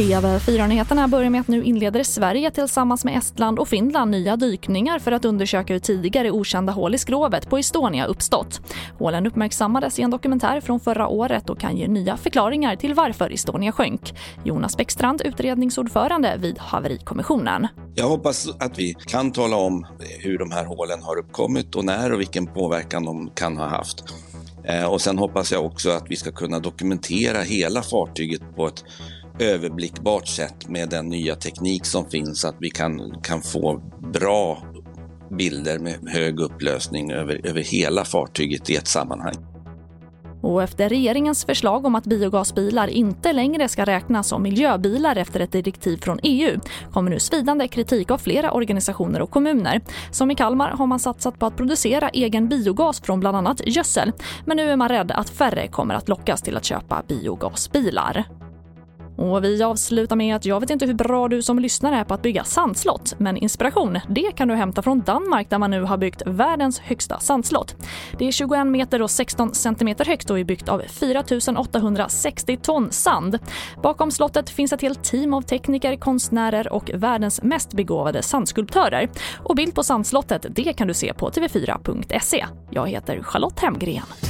TV4-nyheterna börjar med att nu inleder Sverige tillsammans med Estland och Finland nya dykningar för att undersöka hur tidigare okända hål i skrovet på Estonia uppstått. Hålen uppmärksammades i en dokumentär från förra året och kan ge nya förklaringar till varför Estonia sjönk. Jonas Bäckstrand, utredningsordförande vid Haverikommissionen. Jag hoppas att vi kan tala om hur de här hålen har uppkommit och när och vilken påverkan de kan ha haft. Eh, och sen hoppas jag också att vi ska kunna dokumentera hela fartyget på ett överblickbart sätt med den nya teknik som finns, att vi kan, kan få bra bilder med hög upplösning över, över hela fartyget i ett sammanhang. Och efter regeringens förslag om att biogasbilar inte längre ska räknas som miljöbilar efter ett direktiv från EU kommer nu svidande kritik av flera organisationer och kommuner. Som i Kalmar har man satsat på att producera egen biogas från bland annat gödsel. Men nu är man rädd att färre kommer att lockas till att köpa biogasbilar. Och vi avslutar med att jag vet inte hur bra du som lyssnar är på att bygga sandslott, men inspiration det kan du hämta från Danmark där man nu har byggt världens högsta sandslott. Det är 21 meter och 16 centimeter högt och är byggt av 4 860 ton sand. Bakom slottet finns ett helt team av tekniker, konstnärer och världens mest begåvade sandskulptörer. Och bild på sandslottet det kan du se på tv4.se. Jag heter Charlotte Hemgren.